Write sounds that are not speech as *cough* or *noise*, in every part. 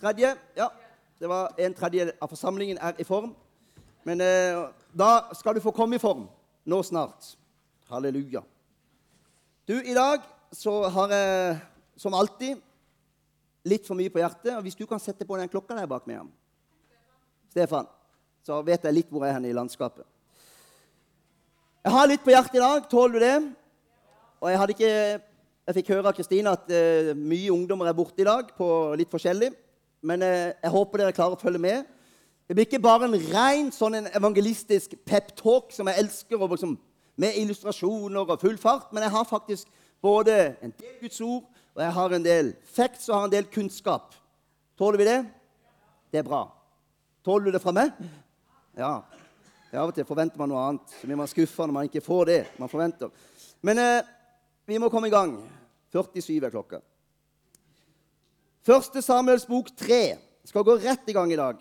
Tredje. Ja, det var en tredje av forsamlingen er i form. Men eh, da skal du få komme i form nå snart. Halleluja. Du, i dag så har jeg som alltid litt for mye på hjertet. Og hvis du kan sette på den klokka der bak meg, Stefan, så vet jeg litt hvor jeg er hen i landskapet. Jeg har litt på hjertet i dag. Tåler du det? Og jeg, hadde ikke, jeg fikk høre av Kristine at eh, mye ungdommer er borte i dag på litt forskjellig. Men uh, jeg håper dere klarer å følge med. Det blir ikke bare en ren sånn en evangelistisk pep-talk som jeg elsker, og liksom, med illustrasjoner og full fart, men jeg har faktisk både en del Guds ord, og jeg har en del facts og har en del kunnskap. Tåler vi det? Det er bra. Tåler du det fra meg? Ja. Av og til forventer man noe annet. Så blir man skuffa når man ikke får det man forventer. Men eh, vi må komme i gang. 47 er klokka. Første Samuels bok 3 skal gå rett i gang i dag.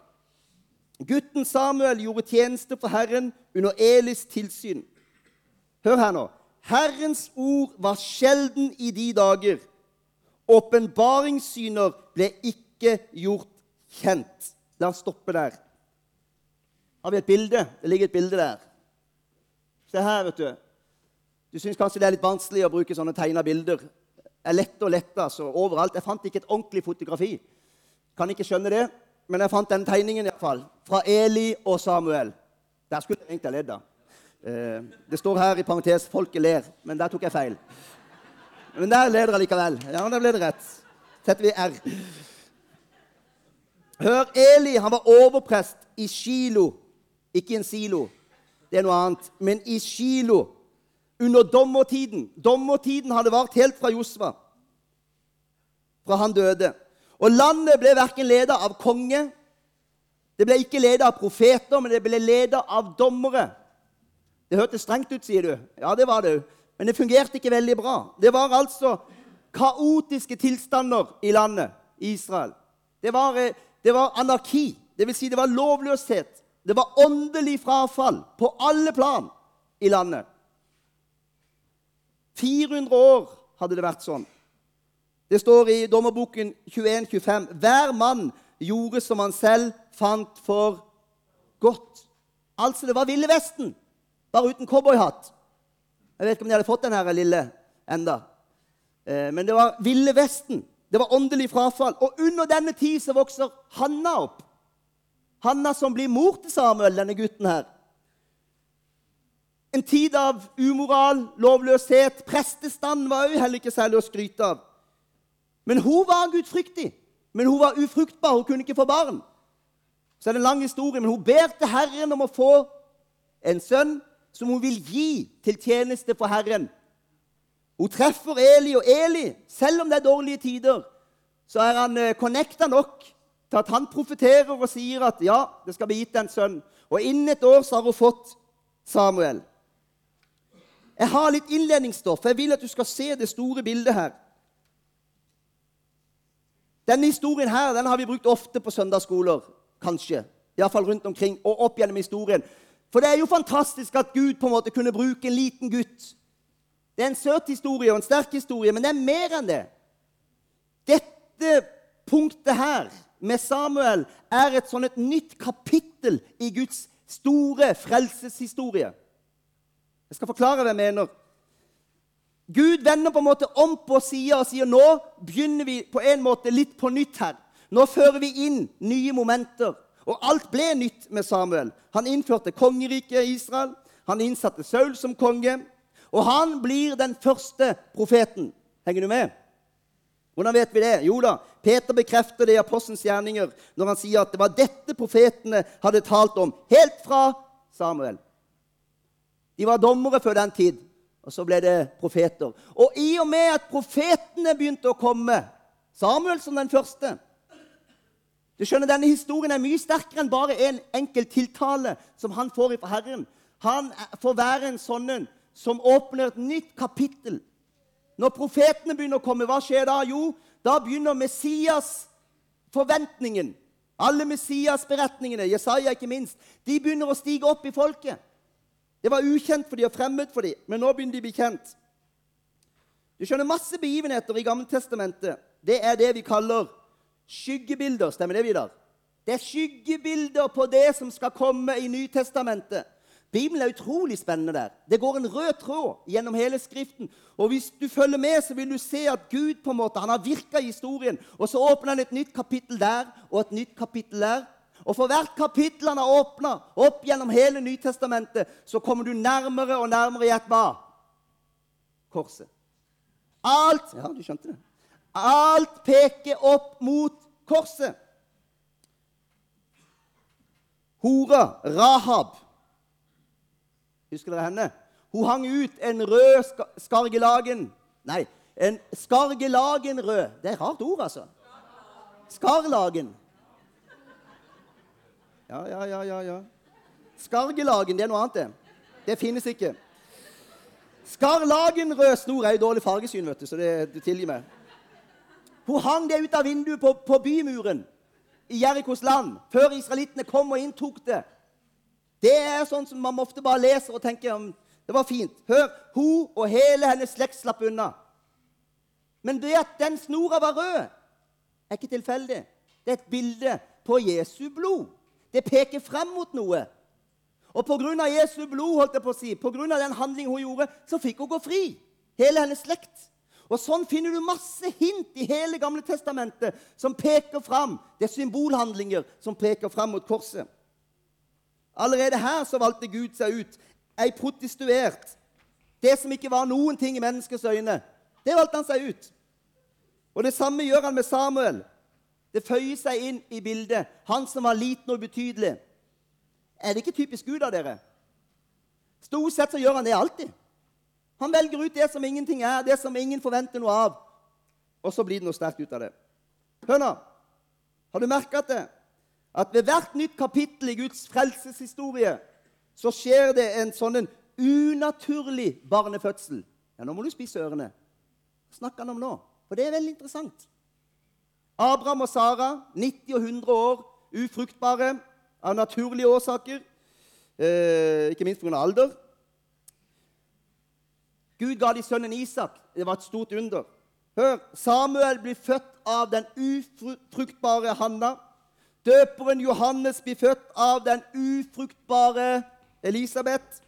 Gutten Samuel gjorde tjeneste for Herren under Elis tilsyn. Hør her nå. Herrens ord var sjelden i de dager. Åpenbaringssyner ble ikke gjort kjent. La oss stoppe der. Har vi et bilde? Det ligger et bilde der. Se her, vet du. Du syns kanskje det er litt vanskelig å bruke sånne tegna bilder. Er lette og lette altså, overalt. Jeg fant ikke et ordentlig fotografi. Kan ikke skjønne det, men jeg fant den tegningen i hvert fall. Fra Eli og Samuel. Der skulle jeg egentlig ha ledd av. Eh, det står her i parentes 'folket ler', men der tok jeg feil. Men der ler dere likevel. Ja, der ble det rett. Setter vi R. Hør, Eli han var overprest i Kilo. ikke i en silo. Det er noe annet. Men i Shilo under dommertiden. Dommertiden hadde vart helt fra Josva, fra han døde. Og landet ble verken ledet av konge, det ble ikke ledet av profeter, men det ble ledet av dommere. Det hørtes strengt ut, sier du. Ja, det var det. Men det fungerte ikke veldig bra. Det var altså kaotiske tilstander i landet Israel. Det var, eh, det var anarki. Det vil si det var lovløshet. Det var åndelig frafall på alle plan i landet. 400 år hadde det vært sånn. Det står i Dommerboken 21-25 Hver mann gjorde som han selv fant for godt. Altså, det var Ville Vesten, bare uten cowboyhatt. Jeg vet ikke om de hadde fått den her lille enda. Eh, men det var Ville Vesten. Det var åndelig frafall. Og under denne tid så vokser Hanna opp. Hanna som blir mor til Samuel, denne gutten her. En tid av umoral, lovløshet. Prestestanden var òg heller ikke særlig å skryte av. Men hun var gudfryktig. Men hun var ufruktbar. Hun kunne ikke få barn. Så er det en lang historie, men hun ber til Herren om å få en sønn som hun vil gi til tjeneste for Herren. Hun treffer Eli, og Eli, selv om det er dårlige tider, så er han eh, connecta nok til at han profeterer og sier at ja, det skal bli gitt en sønn. Og innen et år så har hun fått Samuel. Jeg har litt innledningsstoff. Jeg vil at du skal se det store bildet her. Denne historien her, den har vi brukt ofte på søndagsskoler, kanskje. Iallfall rundt omkring og opp gjennom historien. For det er jo fantastisk at Gud på en måte kunne bruke en liten gutt. Det er en søt historie og en sterk historie, men det er mer enn det. Dette punktet her med Samuel er et sånn et nytt kapittel i Guds store frelseshistorie. Jeg skal forklare hva jeg mener. Gud vender på en måte om på sida og sier nå begynner vi på en måte litt på nytt her. Nå fører vi inn nye momenter. Og alt ble nytt med Samuel. Han innførte kongeriket Israel. Han innsatte Saul som konge. Og han blir den første profeten. Henger du med? Hvordan vet vi det? Jo da, Peter bekrefter det i Apostelens gjerninger når han sier at det var dette profetene hadde talt om helt fra Samuel. De var dommere før den tid, og så ble det profeter. Og i og med at profetene begynte å komme, Samuel som den første du skjønner, Denne historien er mye sterkere enn bare en enkel tiltale som han får fra Herren. Han får være en sånn som åpner et nytt kapittel. Når profetene begynner å komme, hva skjer da? Jo, da begynner Messias forventningen. Alle Messias-beretningene, Jesaja ikke minst, de begynner å stige opp i folket. Det var ukjent for de og fremmed for de, men nå begynner de å bli kjent. Du skjønner, Masse begivenheter i Gammeltestamentet det er det vi kaller Skyggebilder, stemmer det, Vidar? Det er skyggebilder på det som skal komme i Nytestamentet. Bibelen er utrolig spennende der. Det går en rød tråd gjennom hele Skriften. Og hvis du følger med, så vil du se at Gud på en måte, han har virka i historien. Og så åpner han et nytt kapittel der og et nytt kapittel der. Og for hvert kapittel han har åpna opp gjennom hele Nytestamentet, så kommer du nærmere og nærmere gjett hva? Korset. Alt Ja, du skjønte det. Alt peker opp mot korset. Hora, Rahab Husker dere henne? Hun hang ut en rød skargelagen Nei, en skargelagenrød. Det er et rart ord, altså. Skarlagen. Ja, ja, ja, ja. ja. Skargelagen, det er noe annet, det. Det finnes ikke. Skarlagenrød snor er jo dårlig fargesyn, vet du, så det, det tilgir meg. Hun hang det ut av vinduet på, på bymuren i Jerikos land før israelittene kom og inntok det. Det er sånn som man ofte bare leser og tenker om det var fint. Hør, hun og hele hennes slekt slapp unna. Men det at den snora var rød, er ikke tilfeldig. Det er et bilde på Jesu blod. Det peker frem mot noe. Og pga. Jesu blod, holdt jeg på å si, på grunn av den handlingen hun gjorde, så fikk hun gå fri. Hele hennes slekt. Og Sånn finner du masse hint i hele Gamle testamentet som peker fram. Det er symbolhandlinger som peker fram mot korset. Allerede her så valgte Gud seg ut ei protestuert. Det som ikke var noen ting i menneskets øyne, det valgte han seg ut. Og Det samme gjør han med Samuel. Det føyer seg inn i bildet. Han som var liten og ubetydelig. Er det ikke typisk Gud av dere? Stort sett så gjør han det alltid. Han velger ut det som ingenting er, det som ingen forventer noe av. Og så blir det noe sterkt ut av det. Hør nå. Har du merket det? at ved hvert nytt kapittel i Guds frelseshistorie så skjer det en sånn en unaturlig barnefødsel. Ja, nå må du spise ørene. Hva snakker han om nå? For det er veldig interessant. Abraham og Sara, 90 og 100 år, ufruktbare av naturlige årsaker. Eh, ikke minst pga. alder. Gud ga de sønnen Isak. Det var et stort under. Hør, Samuel blir født av den ufruktbare Hanna. Døperen Johannes blir født av den ufruktbare Elisabeth.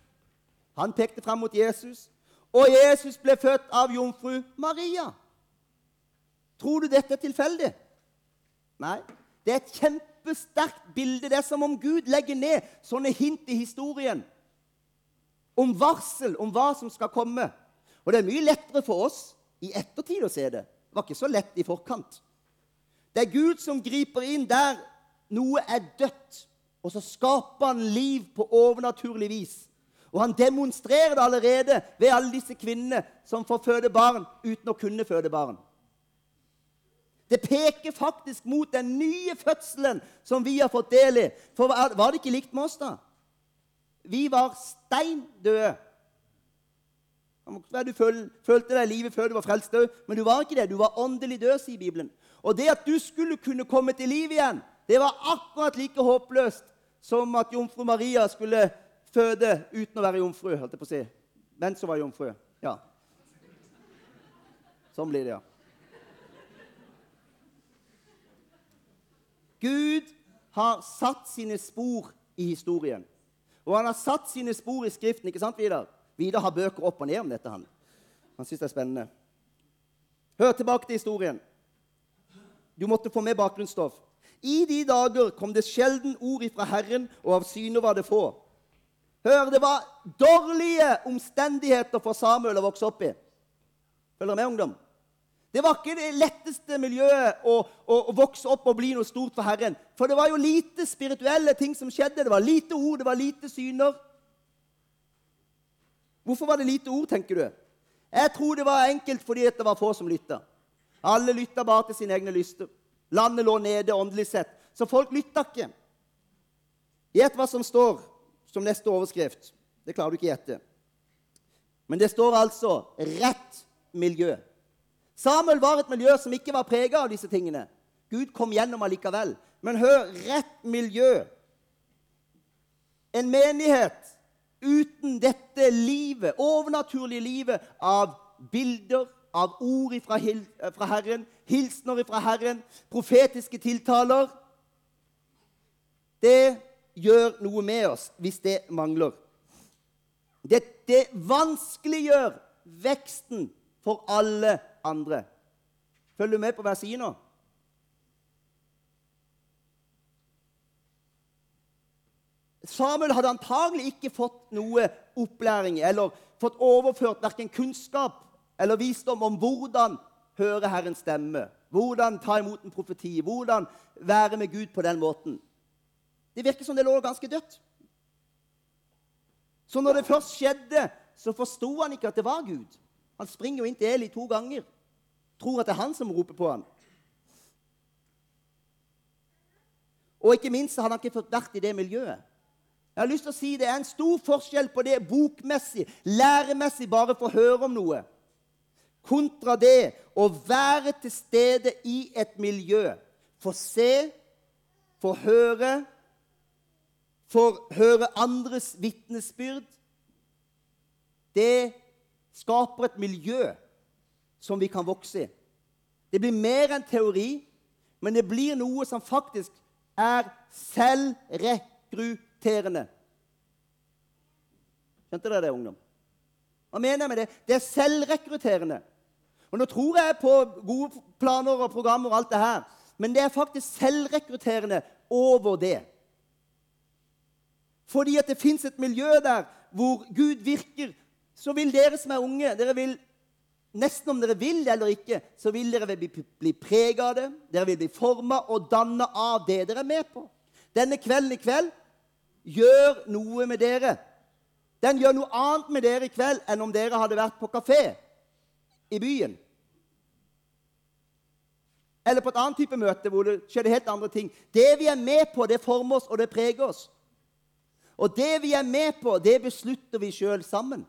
Han pekte fram mot Jesus. Og Jesus ble født av jomfru Maria. Tror du dette er tilfeldig? Nei. Det er et kjempesterkt bilde. Det er som om Gud legger ned sånne hint i historien om varsel om hva som skal komme. Og det er mye lettere for oss i ettertid å se det. Det var ikke så lett i forkant. Det er Gud som griper inn der noe er dødt, og så skaper han liv på overnaturlig vis. Og han demonstrerer det allerede ved alle disse kvinnene som får føde barn uten å kunne føde barn. Det peker faktisk mot den nye fødselen som vi har fått del i. For var det ikke likt med oss, da? Vi var steindøde. Du følte deg i livet før du var frelst død, men du var ikke det. Du var åndelig død, sier Bibelen. Og det at du skulle kunne komme til liv igjen, det var akkurat like håpløst som at jomfru Maria skulle føde uten å være jomfru. holdt jeg på å si. Men så var jomfru. Ja. Sånn blir det, ja. Gud har satt sine spor i historien. Og han har satt sine spor i Skriften. ikke sant, Vidar? Vidar har bøker opp og ned om dette. Han Han syns det er spennende. Hør tilbake til historien. Du måtte få med bakgrunnsstoff. I de dager kom det sjelden ord ifra Herren, og av syne var det få. Hør, det var dårlige omstendigheter for Samuel å vokse opp i. Følger du med, ungdom? Det var ikke det letteste miljøet å, å, å, vokse opp og bli noe stort for Herren. For det var jo lite spirituelle ting som skjedde. Det var lite ord, det var lite syner. Hvorfor var det lite ord, tenker du? Jeg tror det var enkelt fordi det var få som lytta. Alle lytta bare til sine egne lyster. Landet lå nede åndelig sett. Så folk lytta ikke. Gjett hva som står som neste overskrift. Det klarer du ikke gjette. Men det står altså 'rett miljø'. Samuel var et miljø som ikke var prega av disse tingene. Gud kom gjennom allikevel. Men hør rett miljø. En menighet uten dette livet, overnaturlige livet av bilder, av ord fra, Herren, hilsener fra Herren, profetiske tiltaler Det gjør noe med oss hvis det mangler. Det, det vanskeliggjør veksten for alle andre. Følger du med på hva jeg sier nå? Samuel hadde antagelig ikke fått noe opplæring eller fått overført verken kunnskap eller visdom om hvordan høre Herrens stemme, hvordan ta imot en profeti, hvordan være med Gud på den måten. Det virker som det lå ganske dødt. Så når det først skjedde, så forsto han ikke at det var Gud. Han springer jo inn til Eli to ganger. Tror at det er han som roper på ham. Og ikke minst har han ikke fått vært i det miljøet. Jeg har lyst til å si Det er en stor forskjell på det bokmessig, læremessig, bare for å høre om noe, kontra det å være til stede i et miljø. Få se, få høre, få høre andres vitnesbyrd. Det skaper et miljø som vi kan vokse i. Det blir mer enn teori, men det blir noe som faktisk er selvrekrutterende. rekrutterende. Skjønte dere det, ungdom? Hva mener jeg med det? Det er selvrekrutterende. Og Nå tror jeg på gode planer og programmer og alt det her, men det er faktisk selvrekrutterende over det. Fordi at det fins et miljø der hvor Gud virker, så vil dere som er unge dere vil, Nesten om dere vil det eller ikke, så vil dere bli, bli preget av det. Dere vil bli forma og danna av det dere er med på. Denne kvelden i kveld gjør noe med dere. Den gjør noe annet med dere i kveld enn om dere hadde vært på kafé i byen. Eller på et annet type møte hvor det skjedde helt andre ting. Det vi er med på, det former oss, og det preger oss. Og det vi er med på, det beslutter vi sjøl sammen.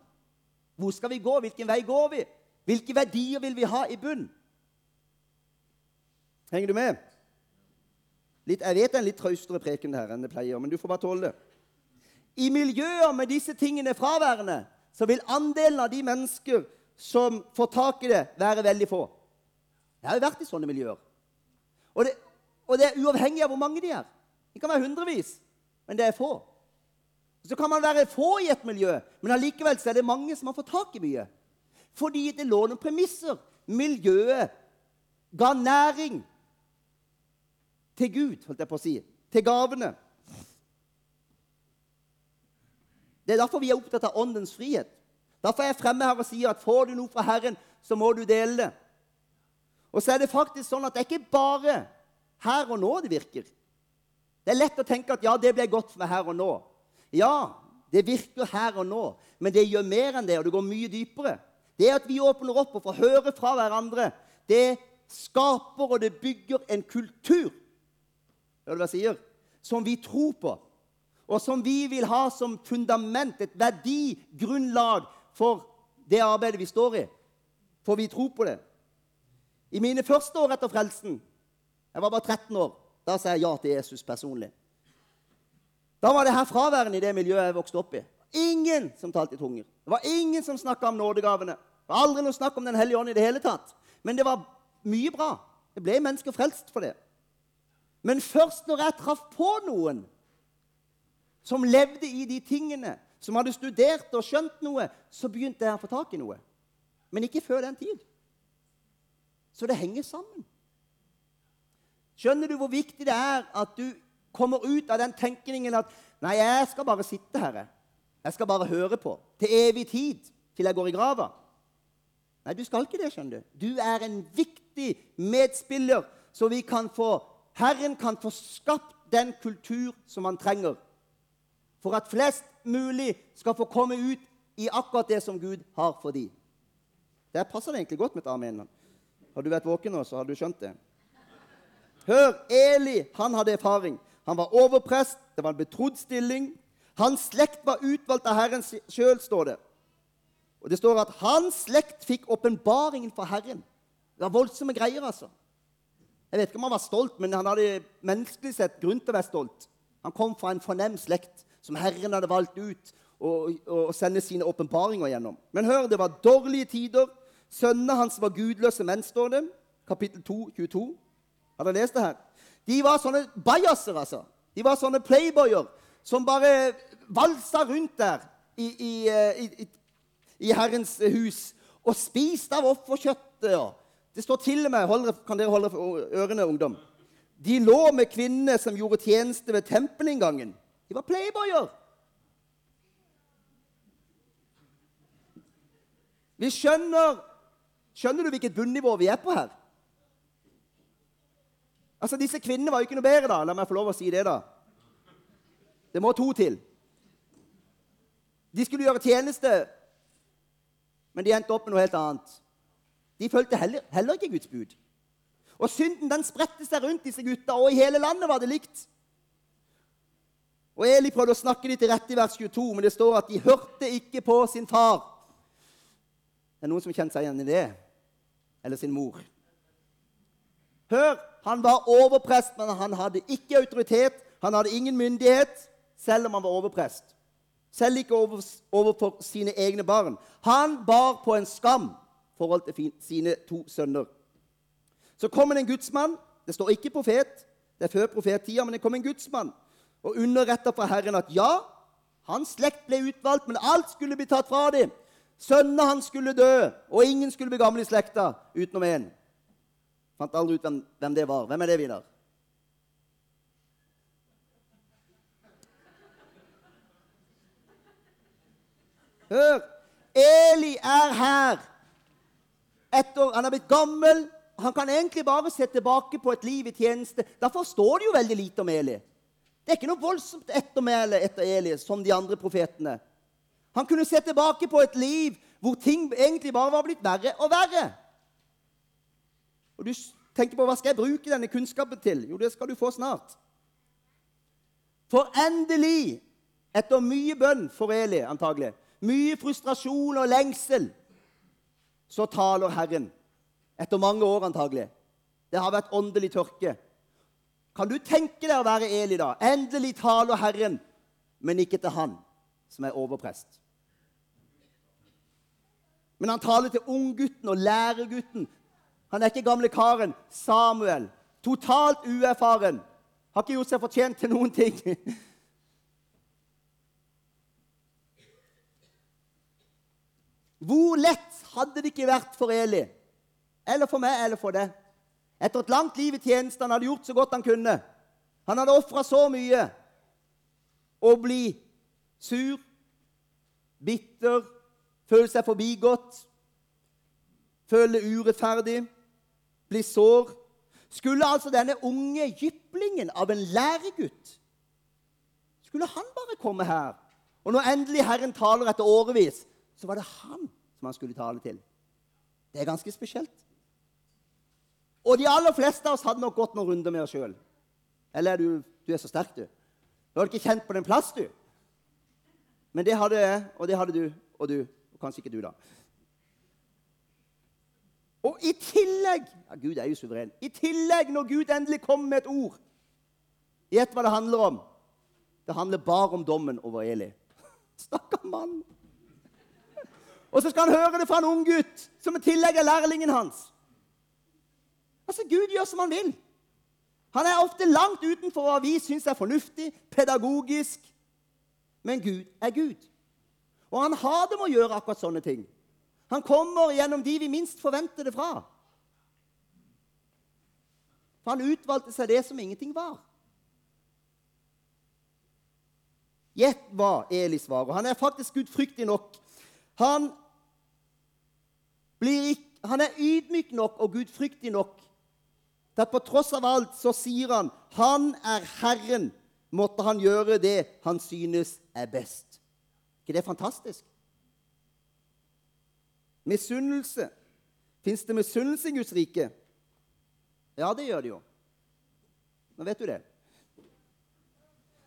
Hvor skal vi gå? Hvilken vei går vi? Hvilke verdier vil vi ha i bunn? Henger du med? Litt, jeg vet det er en litt traustere preken her enn det pleier, men du får bare tåle det. I miljøer med disse tingene fraværende så vil andelen av de mennesker som får tak i det, være veldig få. Jeg har jo vært i sånne miljøer. Og det, og det er uavhengig av hvor mange de er. Det kan være hundrevis, men det er få. Så kan man være få i et miljø, men allikevel er det mange som har fått tak i mye. Fordi det lå noen premisser. Miljøet ga næring til Gud, holdt jeg på å si. Til gavene. Det er derfor vi er opptatt av åndens frihet. Derfor er jeg fremme her og sier at får du noe fra Herren, så må du dele det. Og så er det faktisk sånn at det er ikke bare her og nå det virker. Det er lett å tenke at ja, det ble godt for meg her og nå. Ja, det virker her og nå, men det gjør mer enn det, og det går mye dypere. Det at vi åpner opp og får høre fra hverandre, det skaper og det bygger en kultur. Hører du hva jeg sier? Som vi tror på og som vi vil ha som fundament, et verdigrunnlag for det arbeidet vi står i. For vi tror på det. I mine første år etter frelsen Jeg var bare 13 år. Da sa jeg ja til Jesus personlig. Da var det her fraværende i det miljøet jeg vokste opp i. Ingen som talte i tunger. Det var ingen som snakka om nådegavene. Det var aldri noe snakk om Den hellige ånd i det hele tatt. Men det var mye bra. Det ble mennesker frelst for det. Men først når jeg traff på noen som levde i de tingene, som hadde studert og skjønt noe, så begynte jeg å få tak i noe. Men ikke før den tid. Så det henger sammen. Skjønner du hvor viktig det er at du kommer ut av den tenkningen at Nei, jeg skal bare sitte her. Jeg skal bare høre på. Til evig tid. Til jeg går i grava. Nei, du skal ikke det, skjønner du. Du er en viktig medspiller, så vi kan få Herren kan få skapt den kultur som han trenger for at flest mulig skal få komme ut i akkurat det som Gud har for dem. Der passer det egentlig godt med et amen. Har du vært våken nå, så har du skjønt det. Hør, Eli han hadde erfaring. Han var overprest, det var en betrodd stilling. Hans slekt var utvalgt av Herren sjøl, står det. Og det står at hans slekt fikk åpenbaringen fra Herren. Det var voldsomme greier, altså. Jeg vet ikke om han var stolt, men han hadde menneskelig sett grunn til å være stolt. Han kom fra en fornem slekt som Herren hadde valgt ut å sende sine åpenbaringer gjennom. Men hør, det var dårlige tider. Sønnene hans var gudløse menn, står det. kapittel 2, 22. Har dere lest det her? De var sånne bajaser, altså. De var sånne playboyer som bare valsa rundt der i, i, eh, i, i Herrens hus og spiste av offerkjøttet. Ja. Det står til og med hold, Kan dere holde ørene, ungdom? De lå med kvinnene som gjorde tjeneste ved tempelinngangen. De var playboyer. Vi skjønner Skjønner du hvilket bunnivå vi er på her? Altså, Disse kvinnene var jo ikke noe bedre, da. La meg få lov å si det, da. Det må to til. De skulle gjøre tjeneste, men de endte opp med noe helt annet. De fulgte heller, heller ikke Guds bud. Og synden den spredte seg rundt disse gutta, og i hele landet var det likt. Og Eli prøvde å snakke dem til rette i vers 22, men det står at de hørte ikke på sin far. Det er noen som kjenner seg igjen i det? Eller sin mor? Hør, han var overprest, men han hadde ikke autoritet. Han hadde ingen myndighet, selv om han var overprest. Selv ikke overfor sine egne barn. Han bar på en skam i forhold til sine to sønner. Så kom en gudsmann. Det står ikke profet, det er før profettida, men det kom en gudsmann og underretta fra Herren at ja, hans slekt ble utvalgt, men alt skulle bli tatt fra dem. Sønnene hans skulle dø, og ingen skulle bli gamle i slekta utenom én. Fant aldri ut hvem, hvem, det var. Hvem er det, Vidar? Hør! Eli er her. Etter, han er blitt gammel, han kan egentlig bare se tilbake på et liv i tjeneste. Derfor står det jo veldig lite om Eli. Det er ikke noe voldsomt ettermæle etter Eli som de andre profetene. Han kunne se tilbake på et liv hvor ting egentlig bare var blitt verre og verre. Og du tenker på hva skal jeg bruke denne kunnskapen til? Jo, det skal du få snart. For endelig, etter mye bønn for Eli antagelig, mye frustrasjon og lengsel, så taler Herren etter mange år antagelig. Det har vært åndelig tørke. Kan du tenke deg å være Eli da? Endelig taler Herren, men ikke til han som er overprest. Men han taler til unggutten og lærergutten. Han er ikke gamle karen. Samuel. Totalt uerfaren. Har ikke gjort seg fortjent til noen ting. *laughs* Hvor lett hadde det ikke vært for Eli eller for meg eller for deg. Etter et langt liv i tjeneste han hadde gjort så godt han kunne. Han hadde ofra så mye. Å bli sur, bitter, føle seg forbigått, føle urettferdig, bli sår. Skulle altså denne unge jyplingen av en læregutt Skulle han bare komme her? Og når endelig Herren taler etter årevis, så var det han som han skulle tale til. Det er ganske spesielt. Og de aller fleste av oss hadde nok gått noen runder med oss sjøl. Eller er du, du er så sterk, du. Du hadde ikke kjent på den plass, du. Men det hadde jeg, og det hadde du, og du. Og kanskje ikke du, da. Og i tillegg ja, Gud er jo suveren. I tillegg, når Gud endelig kommer med et ord Gjett hva det handler om. Det handler bare om dommen over Eli. *laughs* Stakkar mann. Og så skal han høre det fra en ung gutt som i tillegg er lærlingen hans. Altså, Gud gjør som han vil. Han er ofte langt utenfor hva vi syns er fornuftig, pedagogisk. Men Gud er Gud. Og han har det med å gjøre akkurat sånne ting. Han kommer gjennom de vi minst forventer det fra. For han utvalgte seg det som ingenting var. Gjett hva Eli svarer. Han er faktisk gudfryktig nok. Han, blir, han er ydmyk nok og gudfryktig nok til at på tross av alt så sier han han er Herren. Måtte han gjøre det han synes er best. ikke det er fantastisk? Misunnelse. Fins det misunnelse i Guds rike? Ja, det gjør det jo. Nå vet du det.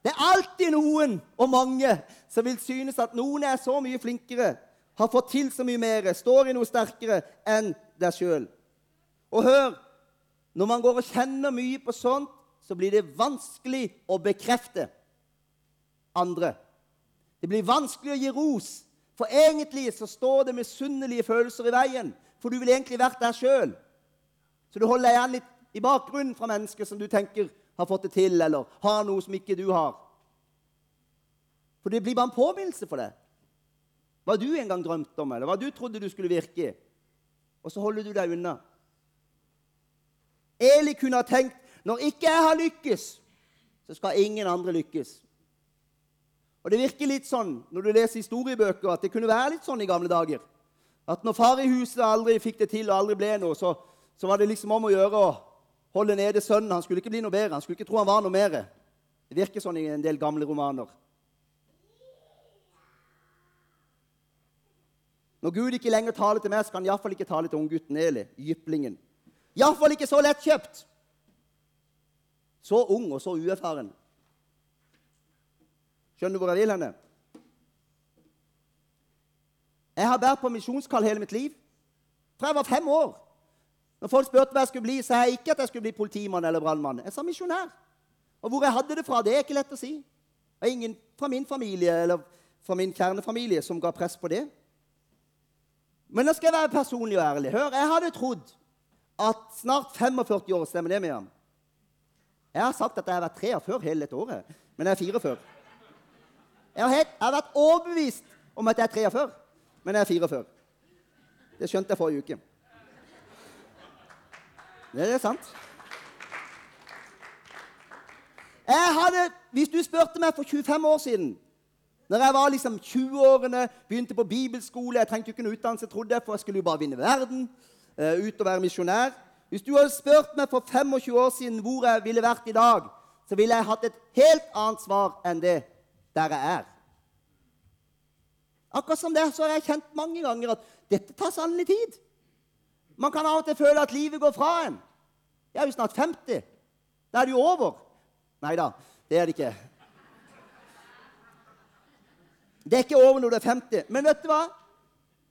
Det er alltid noen, og mange, som vil synes at noen er så mye flinkere, har fått til så mye mer, står i noe sterkere enn deg sjøl. Og hør når man går og kjenner mye på sånt, så blir det vanskelig å bekrefte andre. Det blir vanskelig å gi ros, for egentlig så står det misunnelige følelser i veien. For du ville egentlig vært der sjøl. Så du holder deg igjen litt i bakgrunnen fra mennesker som du tenker har fått det til, eller har noe som ikke du har. For det blir bare en påminnelse for deg. Hva du en gang drømte om, eller hva du trodde du skulle virke. Og så holder du deg unna. Eli kunne ha tenkt når ikke jeg har lykkes, så skal ingen andre lykkes. Og Det virker litt sånn når du leser historiebøker, at det kunne være litt sånn i gamle dager. At når far i huset aldri fikk det til og aldri ble noe, så, så var det liksom om å gjøre å holde nede sønnen. Han skulle ikke bli noe bedre. Han skulle ikke tro han var noe mer. Det virker sånn i en del gamle romaner. Når Gud ikke lenger taler til meg, skal han iallfall ikke tale til unggutten Eli, jyplingen. Iallfall ikke så lettkjøpt. Så ung og så uerfaren. Skjønner du hvor jeg vil henne? Jeg har vært på misjonskall hele mitt liv. Fra jeg var fem år. Når folk spurte hva jeg skulle bli, sa jeg ikke at jeg skulle bli politimann eller brannmann. Jeg sa misjonær. Og hvor jeg hadde det fra, det er ikke lett å si. Det er ingen fra min familie eller fra min kjernefamilie som ga press på det. Men nå skal jeg være personlig og ærlig. Hør, Jeg hadde trodd at snart 45 år Stemmer det, Miriam? Jeg har sagt at jeg har vært 43 hele dette året, men jeg er 44. Jeg har, helt, jeg har vært overbevist om at jeg er 43, men jeg er 44. Det skjønte jeg forrige uke. Det er sant. Jeg hadde, Hvis du spurte meg for 25 år siden når jeg var liksom 20-årene, begynte på bibelskole Jeg trengte jo ikke noe utdannelse, trodde jeg, for jeg skulle jo bare vinne verden. Uh, ut og være misjonær. Hvis du hadde spurt meg for 25 år siden hvor jeg ville vært i dag, så ville jeg hatt et helt annet svar enn det der jeg er. Akkurat som det så har jeg kjent mange ganger at dette tar sannelig tid. Man kan av og til føle at livet går fra en. Jeg er jo snart 50. Da er det jo over. Nei da, det er det ikke. Det er ikke over når du er 50. Men vet du hva?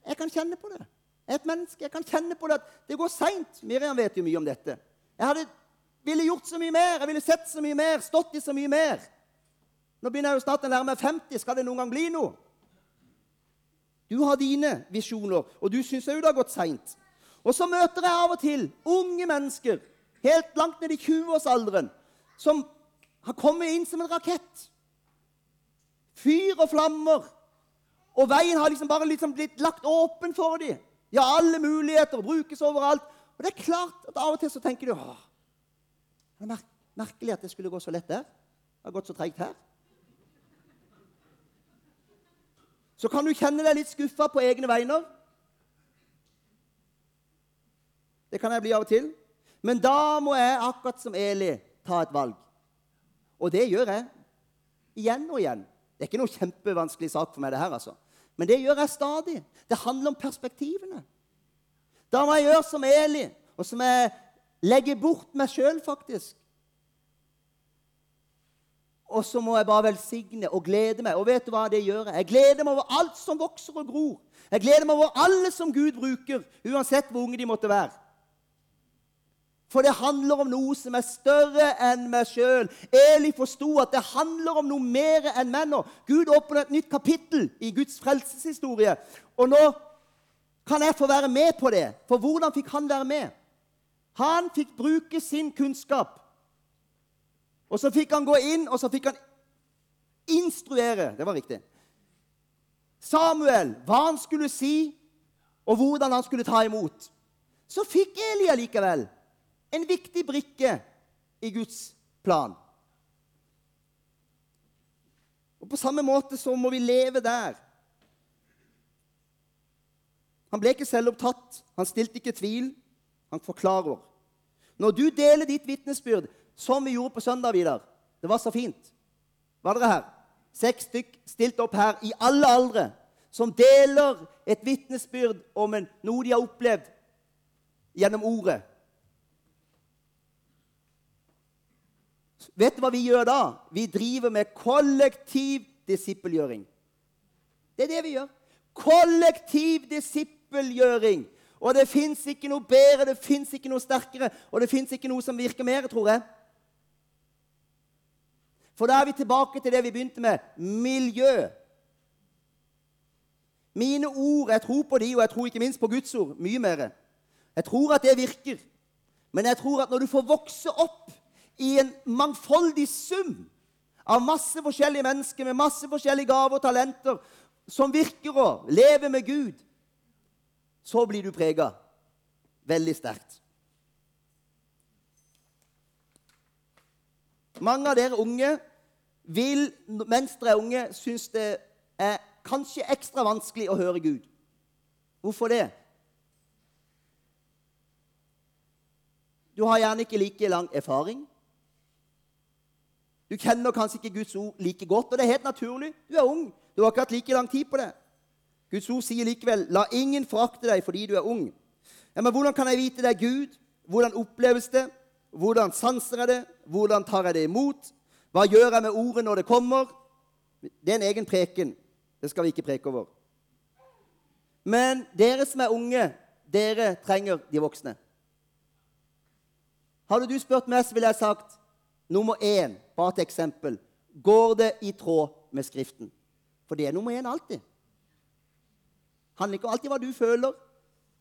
Jeg kan kjenne på det. Jeg er et menneske. Jeg kan kjenne på det at det går seint. Miriam vet jo mye om dette. Jeg hadde, ville gjort så mye mer, jeg ville sett så mye mer, stått i så mye mer. Nå begynner jeg jo snart å lære meg 50. Skal det noen gang bli noe? Du har dine visjoner, og du syns òg det har gått seint. Og så møter jeg av og til unge mennesker helt langt ned i 20-årsalderen som har kommet inn som en rakett. Fyr og flammer. Og veien har liksom bare liksom blitt lagt åpen for dem. Ja, alle muligheter brukes overalt. Og det er klart at av og til så tenker du Åh, det er merkelig at det skulle gå så lett der. Det har gått så treigt her. Så kan du kjenne deg litt skuffa på egne vegne. Det kan jeg bli av og til. Men da må jeg, akkurat som Eli, ta et valg. Og det gjør jeg igjen og igjen. Det er ikke noe kjempevanskelig sak for meg, det her, altså. Men det gjør jeg stadig. Det handler om perspektivene. Da må jeg gjøre som Eli, og som jeg legger bort meg sjøl, faktisk. Og så må jeg bare velsigne og glede meg. Og vet du hva det gjør? Jeg gleder meg over alt som vokser og gror. Jeg gleder meg over alle som Gud bruker, uansett hvor unge de måtte være. For det handler om noe som er større enn meg sjøl. Eli forsto at det handler om noe mer enn meg nå. Gud åpner et nytt kapittel i Guds frelseshistorie. Og nå kan jeg få være med på det. For hvordan fikk han være med? Han fikk bruke sin kunnskap. Og så fikk han gå inn, og så fikk han instruere. Det var riktig. Samuel, hva han skulle si, og hvordan han skulle ta imot. Så fikk Eli likevel en viktig brikke i Guds plan. Og På samme måte så må vi leve der. Han ble ikke selvopptatt, han stilte ikke tvil. Han forklarer. Når du deler ditt vitnesbyrd, som vi gjorde på søndag, Vidar Det var så fint. Var dere her? Seks stykk stilt opp her i alle aldre, som deler et vitnesbyrd om en, noe de har opplevd gjennom ordet. Vet du hva vi gjør da? Vi driver med kollektiv disippelgjøring. Det er det vi gjør. Kollektiv disippelgjøring. Og det fins ikke noe bedre, det fins ikke noe sterkere, og det fins ikke noe som virker mer, tror jeg. For da er vi tilbake til det vi begynte med miljø. Mine ord, jeg tror på de, og jeg tror ikke minst på Guds ord mye mer. Jeg tror at det virker. Men jeg tror at når du får vokse opp i en mangfoldig sum av masse forskjellige mennesker med masse forskjellige gaver og talenter som virker å leve med Gud, så blir du prega veldig sterkt. Mange av dere unge vil, mens dere er unge, synes det er kanskje ekstra vanskelig å høre Gud. Hvorfor det? Du har gjerne ikke like lang erfaring. Du kjenner kanskje ikke Guds ord like godt, og det er helt naturlig. Du er ung. Du har ikke hatt like lang tid på det. Guds ord sier likevel 'La ingen forakte deg fordi du er ung'. Ja, Men hvordan kan jeg vite det er Gud? Hvordan oppleves det? Hvordan sanser jeg det? Hvordan tar jeg det imot? Hva gjør jeg med ordet når det kommer? Det er en egen preken. Det skal vi ikke preke over. Men dere som er unge, dere trenger de voksne. Hadde du spurt meg, så ville jeg sagt nummer én, bare et eksempel. Går det i tråd med Skriften? For det er nummer én alltid. Det handler ikke alltid om hva du føler,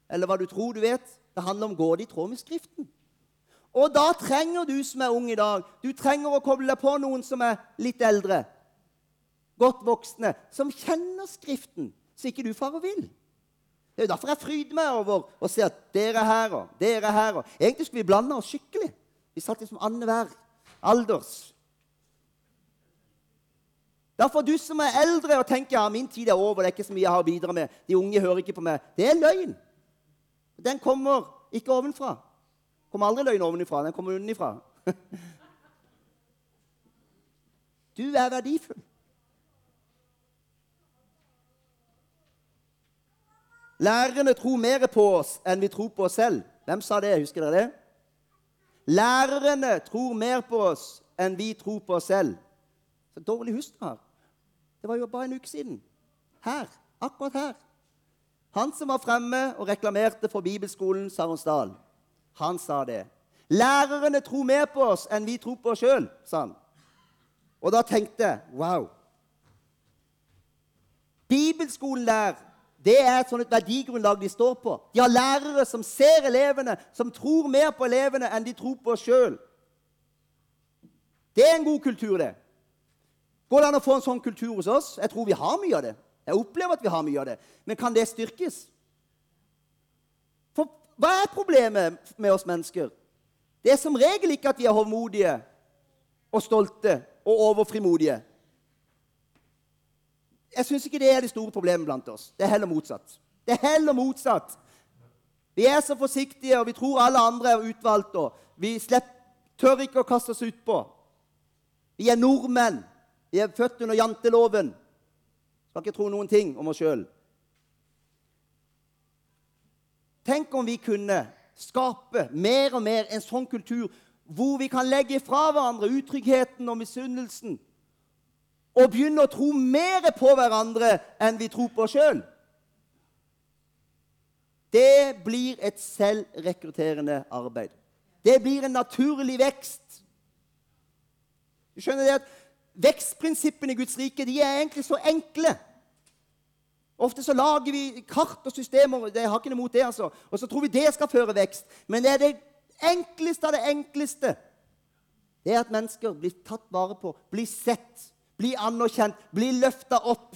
eller hva du tror du vet. Det handler om går det i tråd med Skriften. Og da trenger du som er ung i dag, du trenger å koble deg på noen som er litt eldre, godt voksne, som kjenner Skriften, så ikke du farer vill. Det er jo derfor jeg fryder meg over å se at dere er her og dere er her. Og egentlig skulle vi blande oss skikkelig. Vi satt liksom annenhver alders. Derfor du som er eldre og tenker ja, min tid er over, det er ikke så mye jeg har å bidra med, de unge hører ikke på meg, det er løgn. Den kommer ikke ovenfra. Kommer aldri løgn ovenifra. Den kommer unnifra. *laughs* Du er verdifull. Lærerne tror mer på oss enn vi tror på oss selv. Hvem sa det? Husker dere det? Lærerne tror mer på oss enn vi tror på oss selv. Så dårlig husk du har. Det var jo bare en uke siden. Her. Akkurat her. Han som var fremme og reklamerte for bibelskolen Saronsdal. Han sa det. Lærerne tror mer på oss enn vi tror på oss sjøl, sa han. Og da tenkte jeg wow. Bibelskolen der, det er et sånt verdigrunnlag de står på. De har lærere som ser elevene, som tror mer på elevene enn de tror på oss sjøl. Det er en god kultur, det. Går det an å få en sånn kultur hos oss? Jeg tror vi har mye av det. Jeg opplever at vi har mye av det. Men kan det styrkes? Hva er problemet med oss mennesker? Det er som regel ikke at vi er hovmodige og stolte og overfrimodige. Jeg syns ikke det er det store problemet blant oss. Det er heller motsatt. Det er heller motsatt. Vi er så forsiktige, og vi tror alle andre er utvalgt. og Vi slipper, tør ikke å kaste oss utpå. Vi er nordmenn. Vi er født under janteloven. Skal ikke tro noen ting om oss sjøl. Tenk om vi kunne skape mer og mer en sånn kultur hvor vi kan legge fra hverandre utryggheten og misunnelsen og begynne å tro mer på hverandre enn vi tror på oss sjøl. Det blir et selvrekrutterende arbeid. Det blir en naturlig vekst. Du skjønner det at Vekstprinsippene i Guds rike de er egentlig så enkle. Ofte så lager vi kart og systemer det har ikke noe mot det, altså. og så tror vi det skal føre vekst. Men det er det enkleste av det enkleste. Det er at mennesker blir tatt vare på, blir sett, blir anerkjent, blir løfta opp.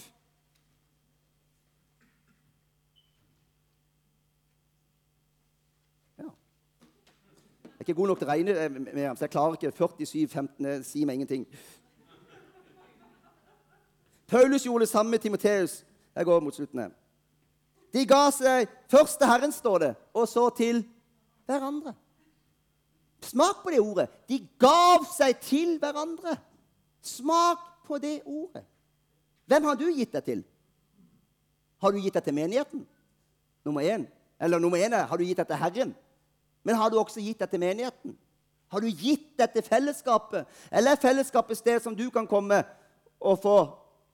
Jeg er ikke god nok til å regne eh, med ham, så jeg klarer ikke 47, 15 Si meg ingenting. Paulus gjorde det samme med Timoteus. Jeg går mot slutten. De ga seg først til Herren, står det, og så til hverandre. Smak på det ordet. De gav seg til hverandre. Smak på det ordet. Hvem har du gitt deg til? Har du gitt deg til menigheten? Nummer én. Eller nummer én er har du gitt deg til Herren. Men har du også gitt deg til menigheten? Har du gitt deg til fellesskapet? Eller er fellesskapet et sted som du kan komme og få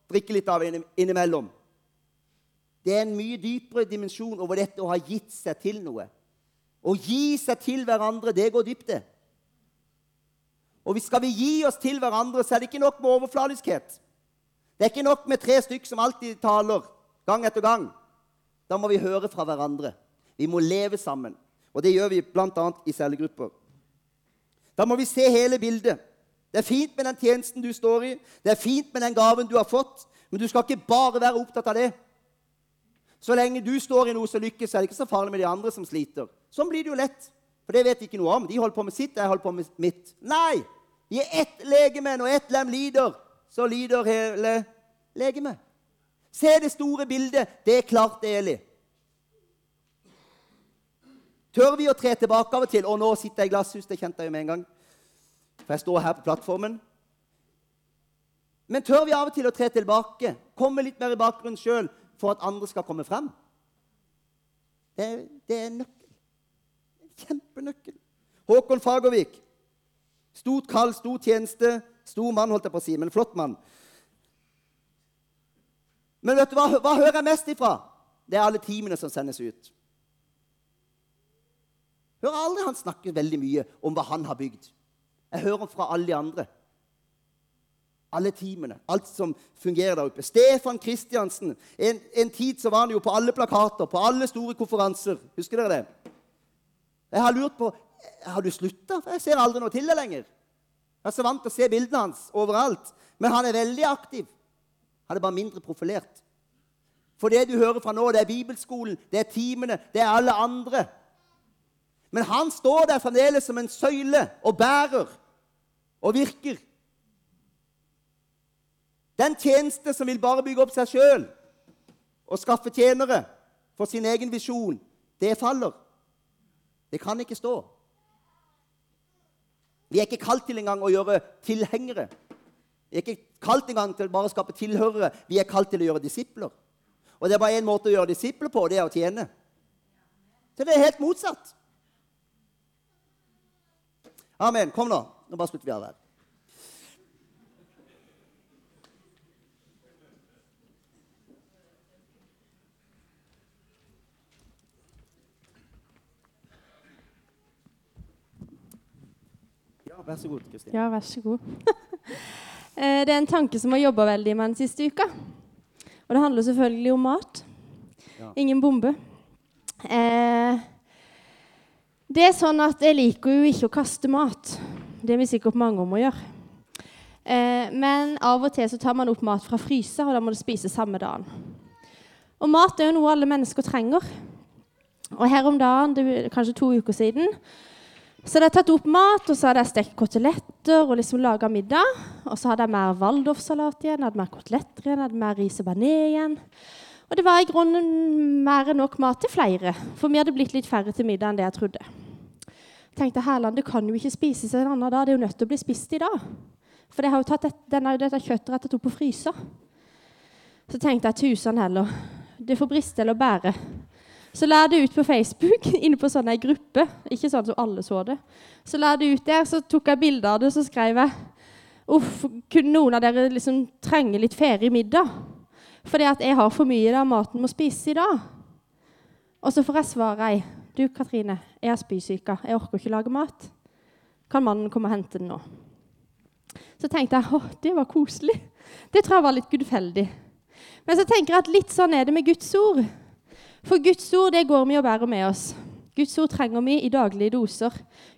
drikke litt av innimellom? Det er en mye dypere dimensjon over dette å ha gitt seg til noe. Å gi seg til hverandre, det går dypt, det. Og skal vi gi oss til hverandre, så er det ikke nok med overfladiskhet. Det er ikke nok med tre stykker som alltid taler gang etter gang. Da må vi høre fra hverandre. Vi må leve sammen. Og det gjør vi bl.a. i cellegrupper. Da må vi se hele bildet. Det er fint med den tjenesten du står i, det er fint med den gaven du har fått, men du skal ikke bare være opptatt av det. Så lenge du står i noe som lykkes, er det ikke så farlig med de andre som sliter. Sånn blir det jo lett. For det vet de ikke noe om. De holder på med sitt, jeg holder på med mitt. Nei! Er ett legeme, og ett lem lider. Så lider hele legemet. Se det store bildet. Det er klart, Eli. Tør vi å tre tilbake av og til? Og nå sitter jeg i glasshus. Det kjente jeg jo med en gang. For jeg står her på plattformen. Men tør vi av og til å tre tilbake, komme litt mer i bakgrunnen sjøl for at andre skal komme frem? Det, det er nøkkelen. Kjempenøkkel. Håkon Fagervik. Stort kall, stor tjeneste. Stor mann, holdt jeg på å si, men flott mann. Men vet du hva, hva hører jeg mest ifra? Det er alle timene som sendes ut. Hører aldri han snakke veldig mye om hva han har bygd. Jeg hører fra alle de andre. Alle teamene, alt som fungerer der oppe. Stefan Kristiansen. En, en, tid så var han jo på alle plakater, på alle store konferanser. Husker dere det? Jeg har lurt på Har du slutta? Jeg ser aldri noe til det lenger. Jeg er så vant til å se bildene hans overalt. Men han er veldig aktiv. Han er bare mindre profilert. For det du hører fra nå, det er bibelskolen, det er teamene, det er alle andre. Men han står der fremdeles som en søyle og bærer og virker. Den tjeneste som vil bare bygge opp seg sjøl og skaffe tjenere for sin egen visjon, det faller. Det kan ikke stå. Vi er ikke kalt til engang å gjøre tilhengere. Vi er ikke kalt engang til bare å skape tilhørere. Vi er kalt til å gjøre disipler. Og det er bare én måte å gjøre disipler på, det er å tjene. Så det er helt motsatt. Amen. Kom nå. Nå bare slutter vi av her. Vær så god, Kristin. Ja, vær så god. *laughs* Eh, det er en tanke som har jobba veldig med den siste uka. Og det handler selvfølgelig om mat. Ja. Ingen bombe. Eh, det er sånn at jeg liker jo ikke å kaste mat. Det er vi sikkert mange om å gjøre. Eh, men av og til så tar man opp mat fra fryser, og da må det spises samme dagen. Og mat er jo noe alle mennesker trenger. Og her om dagen, det er kanskje to uker siden, så hadde jeg tatt opp mat, og så hadde jeg stekt koteletter og liksom laga middag. Og så hadde jeg mer waldorfsalat igjen, hadde mer koteletter igjen, hadde mer ris og bearnés igjen. Og det var i grunnen mer enn nok mat til flere, for vi hadde blitt litt færre til middag enn det jeg trodde. Jeg tenkte Herland, det kan jo ikke spises en annen dag, det er jo nødt til å bli spist i dag. For det har jo tatt et, denne, dette kjøttet rett opp på frysa. Så tenkte jeg tusen heller, det får briste eller bære. Så la det ut på Facebook, *laughs* inne på sånn ei gruppe. Ikke sånn som alle så det. Så la det ut der, så tok jeg bilde av det, så skrev jeg Uff, kunne noen av dere liksom trenge litt ferie i middag? Fordi at jeg har for mye av maten må spise i dag. Og så får jeg svar ei. Du, Katrine, jeg er spysyke. Jeg orker ikke lage mat. Kan mannen komme og hente den nå? Så tenkte jeg åh, det var koselig. Det tror jeg var litt gudfeldig. Men så tenker jeg at litt sånn er det med Guds ord. For Guds ord det går vi og bærer med oss. Guds ord trenger vi i daglige doser.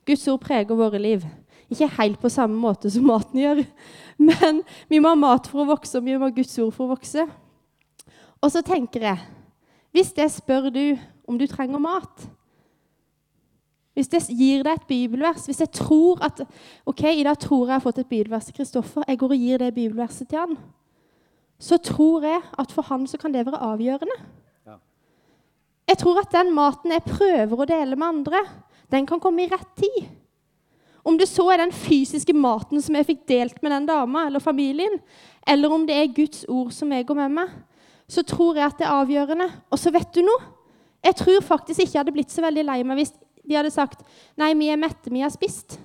Guds ord preger våre liv. Ikke helt på samme måte som maten gjør, *laughs* men vi må ha mat for å vokse, og vi må ha Guds ord for å vokse. Og så tenker jeg Hvis jeg spør du om du trenger mat Hvis jeg gir deg et bibelvers Hvis jeg tror at ok, i dag tror jeg jeg har fått et bibelvers til Kristoffer, jeg går og gir det bibelverset til han, så tror jeg at for han så kan det være avgjørende. Jeg tror at den maten jeg prøver å dele med andre, den kan komme i rett tid. Om det så er den fysiske maten som jeg fikk delt med den dama eller familien, eller om det er Guds ord som jeg går med meg, så tror jeg at det er avgjørende. Og så vet du noe? Jeg tror faktisk ikke jeg hadde blitt så veldig lei meg hvis de hadde sagt nei, vi er mette, vi har spist.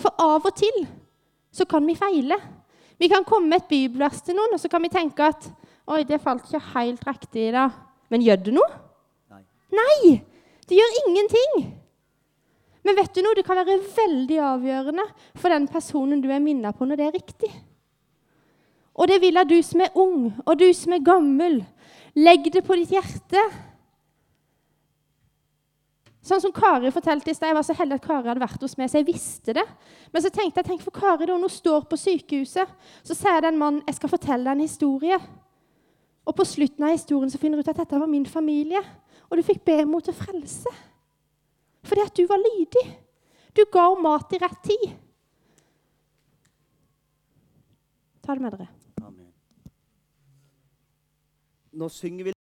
For av og til så kan vi feile. Vi kan komme med et bibelvers til noen, og så kan vi tenke at oi, det falt ikke helt riktig i dag. Men gjør det noe? Nei. Nei! Det gjør ingenting. Men vet du noe? Det kan være veldig avgjørende for den personen du er minnet på, når det er riktig. Og det vil jeg du som er ung, og du som er gammel. Legg det på ditt hjerte. Sånn som Kari fortalte i sted. Jeg var så heldig at Kari hadde vært hos meg, så jeg visste det. Men så tenkte jeg, tenk for Kari da, hun står på sykehuset, så sier den mannen jeg skal fortelle deg en historie. Og på slutten av historien så finner du ut at dette var min familie. Og du fikk be mot til frelse. Fordi at du var lydig. Du ga henne mat i rett tid. Ta det med dere. Amen. Nå synger vi